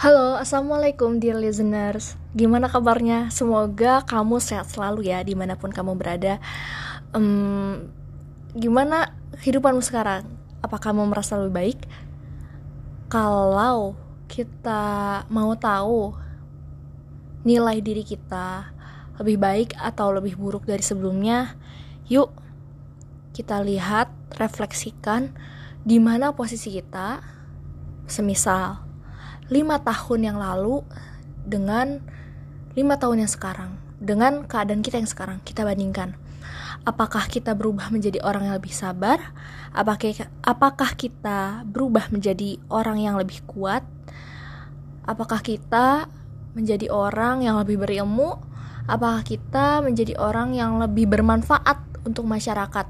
Halo, Assalamualaikum dear listeners Gimana kabarnya? Semoga kamu sehat selalu ya di mana pun kamu berada um, Gimana kehidupanmu sekarang? Apa kamu merasa lebih baik? Kalau kita mau tahu nilai diri kita lebih baik atau lebih buruk dari sebelumnya Yuk kita lihat, refleksikan di mana posisi kita Semisal lima tahun yang lalu dengan lima tahun yang sekarang dengan keadaan kita yang sekarang kita bandingkan. Apakah kita berubah menjadi orang yang lebih sabar? Apakah apakah kita berubah menjadi orang yang lebih kuat? Apakah kita menjadi orang yang lebih berilmu? Apakah kita menjadi orang yang lebih bermanfaat untuk masyarakat?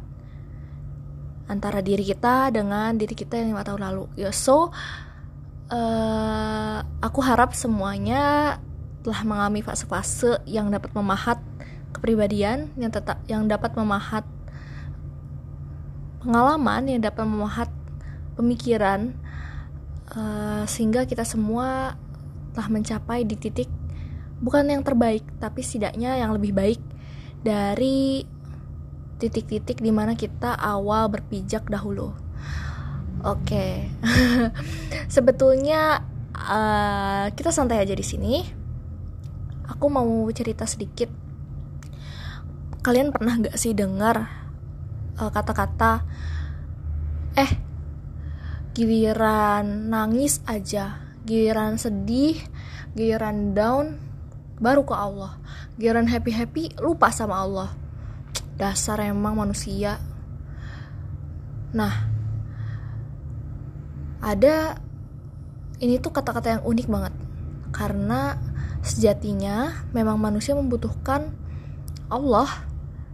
Antara diri kita dengan diri kita yang lima tahun lalu. Ya so uh, aku harap semuanya telah mengalami fase-fase yang dapat memahat kepribadian yang tetap yang dapat memahat pengalaman yang dapat memahat pemikiran uh, sehingga kita semua telah mencapai di titik bukan yang terbaik tapi setidaknya yang lebih baik dari titik-titik di mana kita awal berpijak dahulu. Oke, okay. sebetulnya uh, kita santai aja di sini. Aku mau cerita sedikit. Kalian pernah gak sih dengar eh, kata-kata, eh, giliran nangis aja, giliran sedih, giliran down, baru ke Allah. Giliran happy happy, lupa sama Allah. Dasar emang manusia. Nah, ada ini tuh kata-kata yang unik banget karena sejatinya memang manusia membutuhkan Allah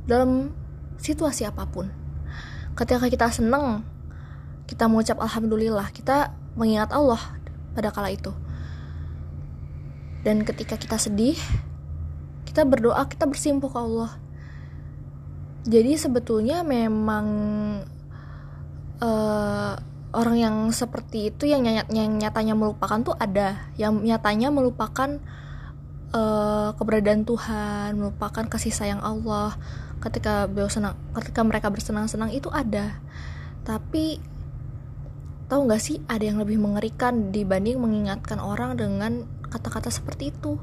dalam situasi apa pun. Ketika kita seneng, kita mengucap alhamdulillah, kita mengingat Allah pada kala itu. Dan ketika kita sedih, kita berdoa, kita bersimpuh ke Allah. Jadi sebetulnya memang uh, orang yang seperti itu yang, nyat yang nyatanya melupakan tuh ada. Yang nyatanya melupakan uh, keberadaan Tuhan melupakan kasih sayang Allah. Ketika beliau senang ketika mereka bersenang-senang itu ada. Tapi tahu nggak sih ada yang lebih mengerikan dibanding mengingatkan orang dengan kata-kata seperti itu?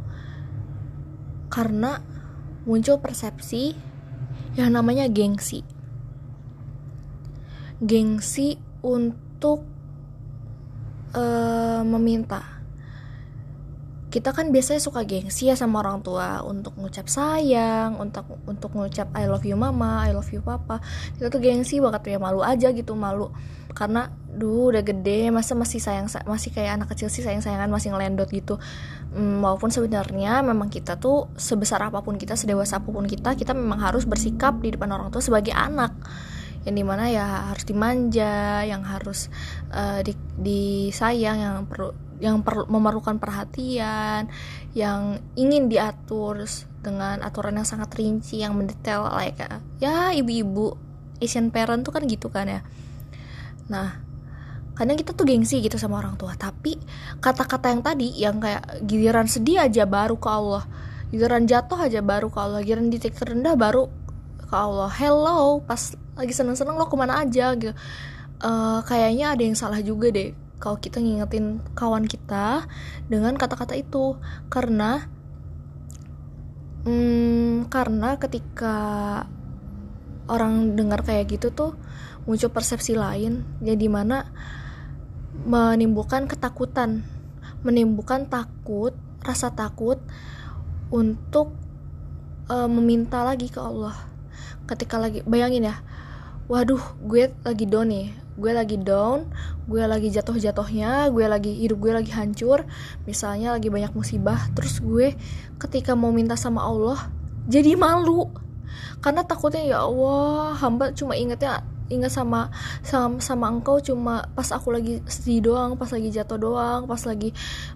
Karena muncul persepsi yang namanya gengsi. Gengsi untuk untuk uh, meminta kita kan biasanya suka gengsi ya sama orang tua untuk ngucap sayang, untuk untuk ngucap I love you mama, I love you papa. Kita tuh gengsi banget ya malu aja gitu malu karena duh udah gede masa masih sayang masih kayak anak kecil sih sayang sayangan masih ngelendot gitu. Hmm, walaupun sebenarnya memang kita tuh sebesar apa pun kita sedewasa apa pun kita kita memang harus bersikap di depan orang tua sebagai anak yang di mana ya harus dimanja yang harus uh, di, disayang yang perlu yang perlu memerlukan perhatian yang ingin diatur dengan aturan yang sangat rinci yang mendetail like ya ibu-ibu Asian parent tuh kan gitu kan ya. Nah kadang kita tuh gengsi gitu sama orang tua tapi kata-kata yang tadi yang kayak giliran sedih aja baru ke Allah giliran jatuh aja baru ke Allah giliran di titik terendah baru ke Allah. Hello pas lagi seneng-seneng lo ke mana aja? Gitu. Uh, kayaknya ada yang salah juga deh kalau kita ngingetin kawan kita dengan kata-kata itu. Karena hmm, karena ketika orang dengar kayak gitu tuh muncul persepsi lain ya di mana menimbulkan ketakutan menimbulkan takut rasa takut untuk uh, meminta lagi ke Allah. Ketika lagi bayangin ya waduh gue lagi down nih. Gue lagi down gue lagi jatuh-jatuhnya gue lagi hidup gue lagi hancur. Misalnya lagi banyak musibah terus gue ketika mau minta sama Allah jadi malu. Karena takutnya ya Allah hamba cuma ingetnya ingat sama sama sama engkau cuma pas aku lagi sedih doang pas lagi jatuh doang pas lagi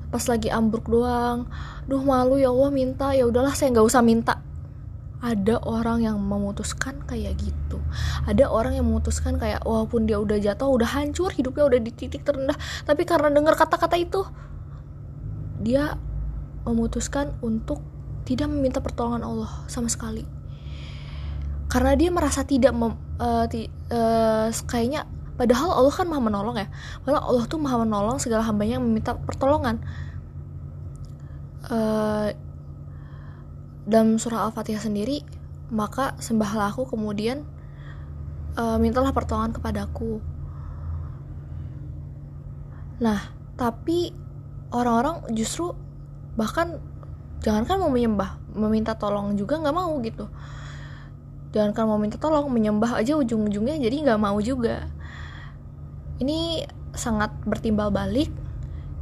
pas lagi ambruk doang. Duh malu ya Allah minta ya udahlah saya nggak usah minta ada orang yang memutuskan kayak gitu. Ada orang yang memutuskan kayak walaupun dia udah jatuh udah hancur hidupnya udah di titik terendah. Tapi karena dengar kata-kata itu dia memutuskan untuk tidak meminta pertolongan Allah sama sekali. Karena dia merasa tidak mem, uh, ti, uh, kayaknya padahal Allah kan maha menolong ya. Padahal Allah tuh maha menolong segala hambanya yang meminta pertolongan. Uh, dalam surah al-fatihah sendiri maka sembahlah aku kemudian uh, mintalah pertolongan kepadaku. Nah tapi orang-orang justru bahkan jangankan mau menyembah meminta tolong juga nggak mau gitu. Jangankan mau minta tolong menyembah aja ujung-ujungnya jadi nggak mau juga. Ini sangat bertimbal balik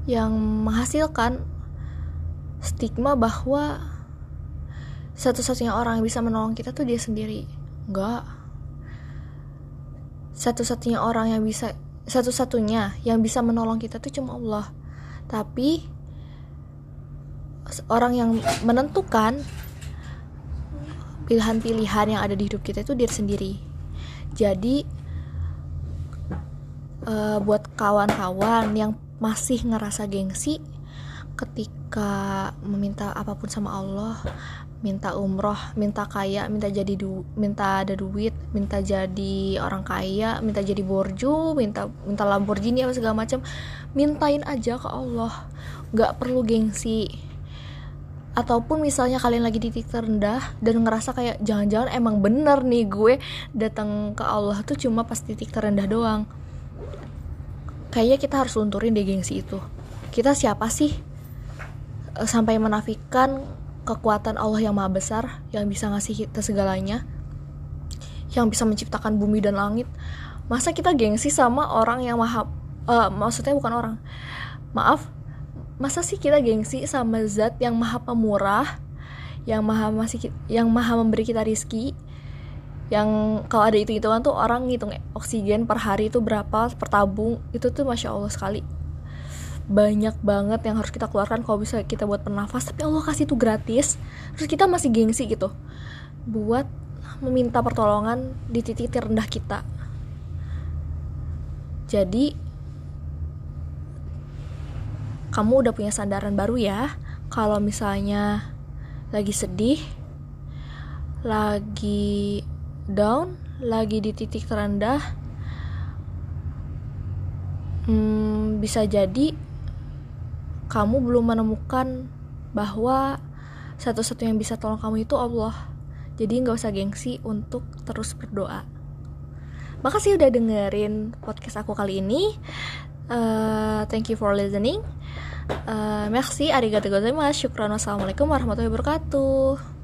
yang menghasilkan stigma bahwa satu-satunya orang yang bisa menolong kita tuh dia sendiri. Enggak. Satu-satunya orang yang bisa satu-satunya yang bisa menolong kita tuh cuma Allah. Tapi orang yang menentukan pilihan-pilihan yang ada di hidup kita itu diri sendiri. Jadi uh, buat kawan-kawan yang masih ngerasa gengsi ketika meminta apa pun sama Allah minta umroh, minta kaya, minta jadi du, minta ada duit, minta jadi orang kaya, minta jadi borju, minta minta Lamborghini apa segala macam, mintain aja ke Allah, nggak perlu gengsi. Ataupun misalnya kalian lagi di titik terendah dan ngerasa kayak jangan-jangan emang bener nih gue datang ke Allah tuh cuma pas titik terendah doang. Kayaknya kita harus lunturin deh gengsi itu. Kita siapa sih? Sampai menafikan kekuatan Allah yang maha besar yang bisa ngasih kita segalanya yang bisa menciptakan bumi dan langit. Masa kita gengsi sama orang yang maha uh, maksudnya bukan orang. Maaf masa sih kita gengsi sama zat yang maha pemurah yang maha masih yang maha memberi kita rizki? Yang kalau ada itu hitungan tuh orang ngitung oksigen per hari itu berapa per tabung itu tuh masya allah sekali banyak banget yang harus kita keluarkan kalau bisa kita buat bernafas. Tapi Allah kasih itu gratis. Terus kita masih gengsi gitu. Buat meminta pertolongan di titik terendah kita. Jadi kamu udah punya sandaran baru ya? Kalau misalnya lagi sedih lagi down lagi di titik terendah hmm, bisa jadi kamu belum menemukan bahwa satu-satunya yang bisa tolong kamu itu Allah. Jadi nggak usah gengsi untuk terus berdoa. Makasih udah dengerin podcast aku kali ini. Uh, thank you for listening. Uh, merci, arigatou gozaimasu. Syukran. Wassalamualaikum warahmatullahi wabarakatuh.